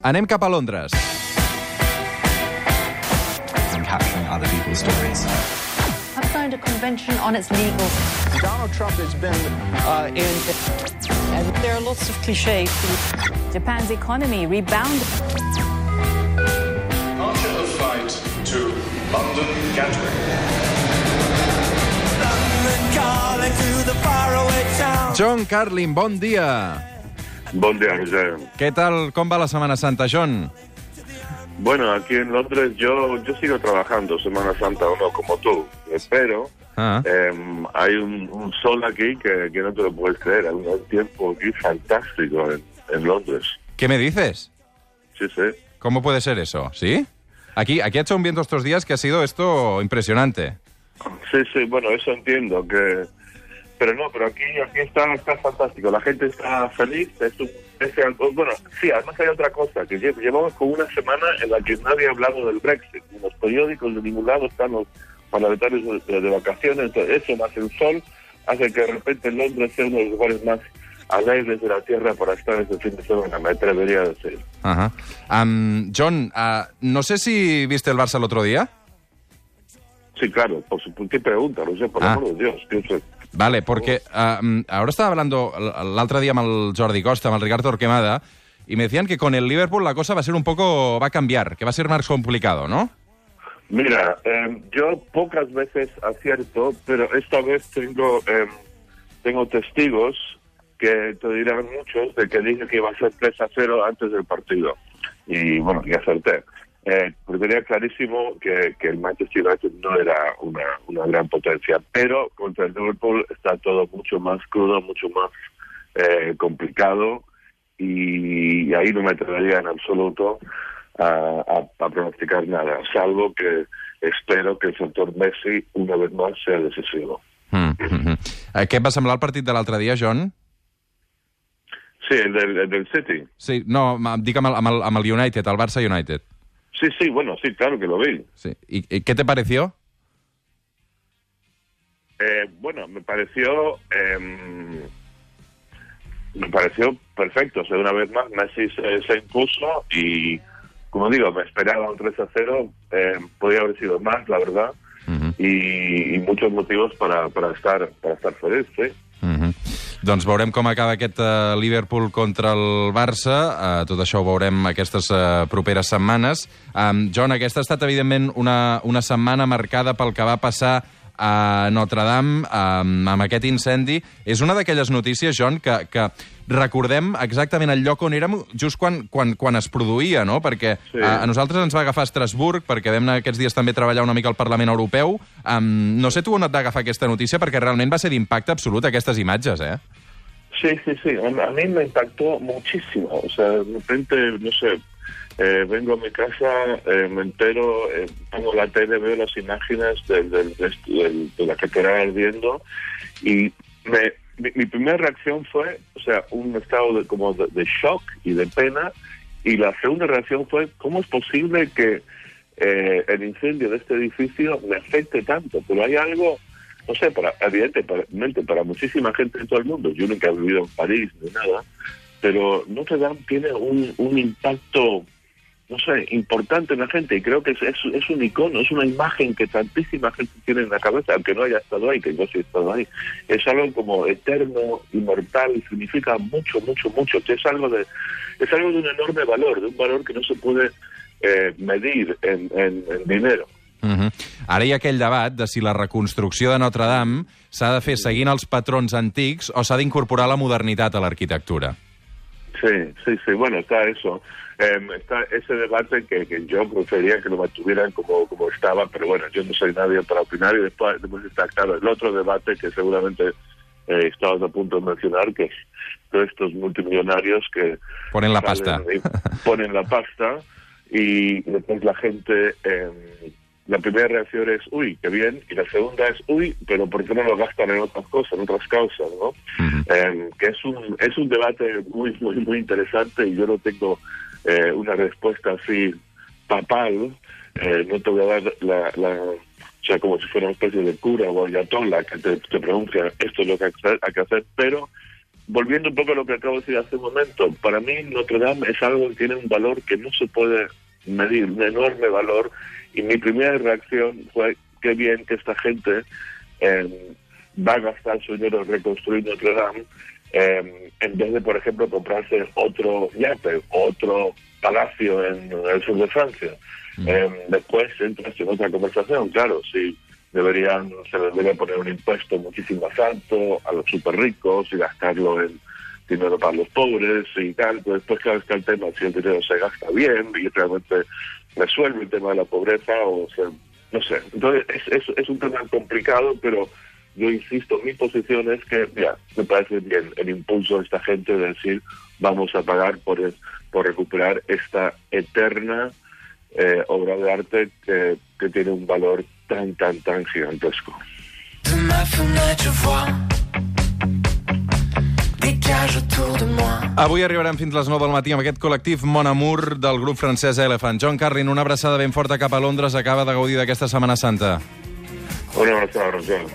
Anem cap a Londres. and capturing other people's stories. have signed a convention on its legal. Donald Trump has been uh, in. And there are lots of cliches. Japan's economy rebounded. Departure of flight to London Gatwick. John Carlin, bon dia. Bon día, José. Què tal, com va la Setmana Santa, John? Bueno, aquí en Londres yo, yo sigo trabajando Semana Santa o no, como tú, pero Ah. em, hay un, un sol aquí que, que no te lo puedes creer. Hay un tiempo aquí fantástico en, en Londres. ¿Qué me dices? Sí, sí. ¿Cómo puede ser eso? ¿Sí? Aquí, aquí ha hecho un viento estos días que ha sido esto impresionante. Sí, sí, bueno, eso entiendo que... Pero no, pero aquí, aquí está, está fantástico. La gente está feliz. Es un, es bueno, sí, además hay otra cosa, que lle- llevamos como una semana en la que nadie ha hablado del Brexit. En los periódicos de ningún lado están los parlamentarios de, de vacaciones. Entonces, eso más el sol hace que de repente Londres sea uno de los lugares más alegres de la Tierra para estar este fin de semana, me atrevería a decir. Ajá. Am, John, ah, no sé si viste el Barça el otro día. Sí, claro, por supuesto. ¿Qué pregunta? No sé, por Ah. amor de Dios. ¿qué sé? Vale, porque mm, ahora estaba hablando l'altre día amb el Jordi Costa, amb el Ricardo Torquemada, y me decían que con el Liverpool la cosa va a ser un poco... va a cambiar, que va a ser más complicado, ¿no? Mira, eh, yo pocas veces acierto, pero esta vez tengo eh, tengo testigos que te dirán muchos de que dije que iba a ser 3 a 0 antes del partido. Y bueno, y acerté. Eh, porque tenía clarísimo que, que el Manchester United no era una, una gran potencia, pero contra el Liverpool está todo mucho más crudo, mucho más eh, complicado y ahí no me atrevería en absoluto a, a- a pronosticar nada, salvo que espero que el factor Messi una vez más sea decisivo. Mm -hmm. eh, què et va semblar el partit de l'altre dia, John? Sí, el del, el del City. Sí, no, dic amb el, amb, el, amb el United, el Barça United. Sí, sí, bueno, sí, claro que lo vi. Sí. ¿Y, y qué te pareció? Eh, bueno, me pareció em, me pareció perfecto. O sea, una vez más Messi se, se impuso y, como digo, me esperaba un 3 a 0. Eh, podía haber sido más, la verdad. Y, y muchos motivos para, para estar para estar feliz, sí. Doncs veurem com acaba aquest uh, Liverpool contra el Barça. Uh, tot això ho veurem aquestes uh, properes setmanes. Um, John, aquesta ha estat, evidentment, una, una setmana marcada pel que va passar a Notre Dame um, amb aquest incendi. És una d'aquelles notícies, John, que, que recordem exactament el lloc on érem just quan, quan, quan es produïa, no? Perquè Sí. uh, a nosaltres ens va agafar a Estrasburg, perquè vam anar aquests dies també a treballar una mica al Parlament Europeu. Um, no sé tu on et va agafar aquesta notícia, perquè realment va ser d'impacte absolut aquestes imatges, eh? Sí, sí, sí. A, a mí me impactó muchísimo. O sea, de repente, no sé, eh, vengo a mi casa, eh, me entero, eh, pongo la tele, veo las imágenes del, del- del- de la catedral ardiendo y me, mi, mi primera reacción fue, o sea, un estado de, como de, de shock y de pena y la segunda reacción fue, ¿cómo es posible que eh, el incendio de este edificio me afecte tanto? Pero hay algo no sé, para, evidentemente para muchísima gente en todo el mundo, yo nunca he vivido en París ni nada, pero Notre Dame tiene un, un impacto, no sé, importante en la gente y creo que es, es, es un icono, es una imagen que tantísima gente tiene en la cabeza, aunque no haya estado ahí, que yo sí he estado ahí. Es algo como eterno, inmortal, significa mucho, mucho, mucho, que es algo de, es algo de un enorme valor, de un valor que no se puede eh, medir en, en, en dinero. Uh -huh. Ara hi ha aquell debat de si la reconstrucció de Notre Dame s'ha de fer seguint els patrons antics o s'ha d'incorporar la modernitat a l'arquitectura. Sí, sí, sí, bueno, está eso. Eh, está ese debate que, que yo prefería que lo mantuvieran como, como estaba, pero bueno, yo no soy nadie para opinar y después, después está claro el otro debate que seguramente eh, estabas a punto de mencionar, que es todos estos multimillonarios que Ponen la pasta. y ponen la pasta y después la gente, eh, la primera reacción es, uy, qué bien, y la segunda es, uy, pero ¿por qué no lo gastan en otras cosas, en otras causas, no? Eh, que es un, es un debate muy, muy, muy interesante y yo no tengo eh, una respuesta así papal, eh, no te voy a dar la, la, o sea, como si fuera una especie de cura o ayatollah que te, te pronuncia esto es lo que hay que hacer, hay que hacer, pero volviendo un poco a lo que acabo de decir hace un momento, para mí Notre Dame es algo que tiene un valor que no se puede medir, un enorme valor, y mi primera reacción fue, qué bien que esta gente eh, va a gastar su dinero en reconstruir Notre Dame, eh, en vez de, por ejemplo, comprarse otro yate, otro palacio en el sur de Francia. Eh, después entras en otra conversación, claro, si deberían, se les debería poner un impuesto muchísimo más alto a los super ricos y gastarlo en dinero para los pobres y tal, pues después claro está el tema, si el dinero se gasta bien y realmente resuelve el tema de la pobreza o sea, no sé, entonces es, un tema complicado, pero yo insisto, mi posición es que, ya, me parece bien el impulso de esta gente de decir vamos a pagar por, es- por recuperar esta eterna eh, obra de arte que, tiene un valor tan, tan, tan gigantesco. De ma fenêtre, je vois des cages autour de. Avui arribarem fins les 9 del matí amb aquest col·lectiu Mon Amour del grup francès Elephant. John Carlin, una abraçada ben forta cap a Londres, acaba de gaudir d'aquesta Setmana Santa. Una abraçada, Roger.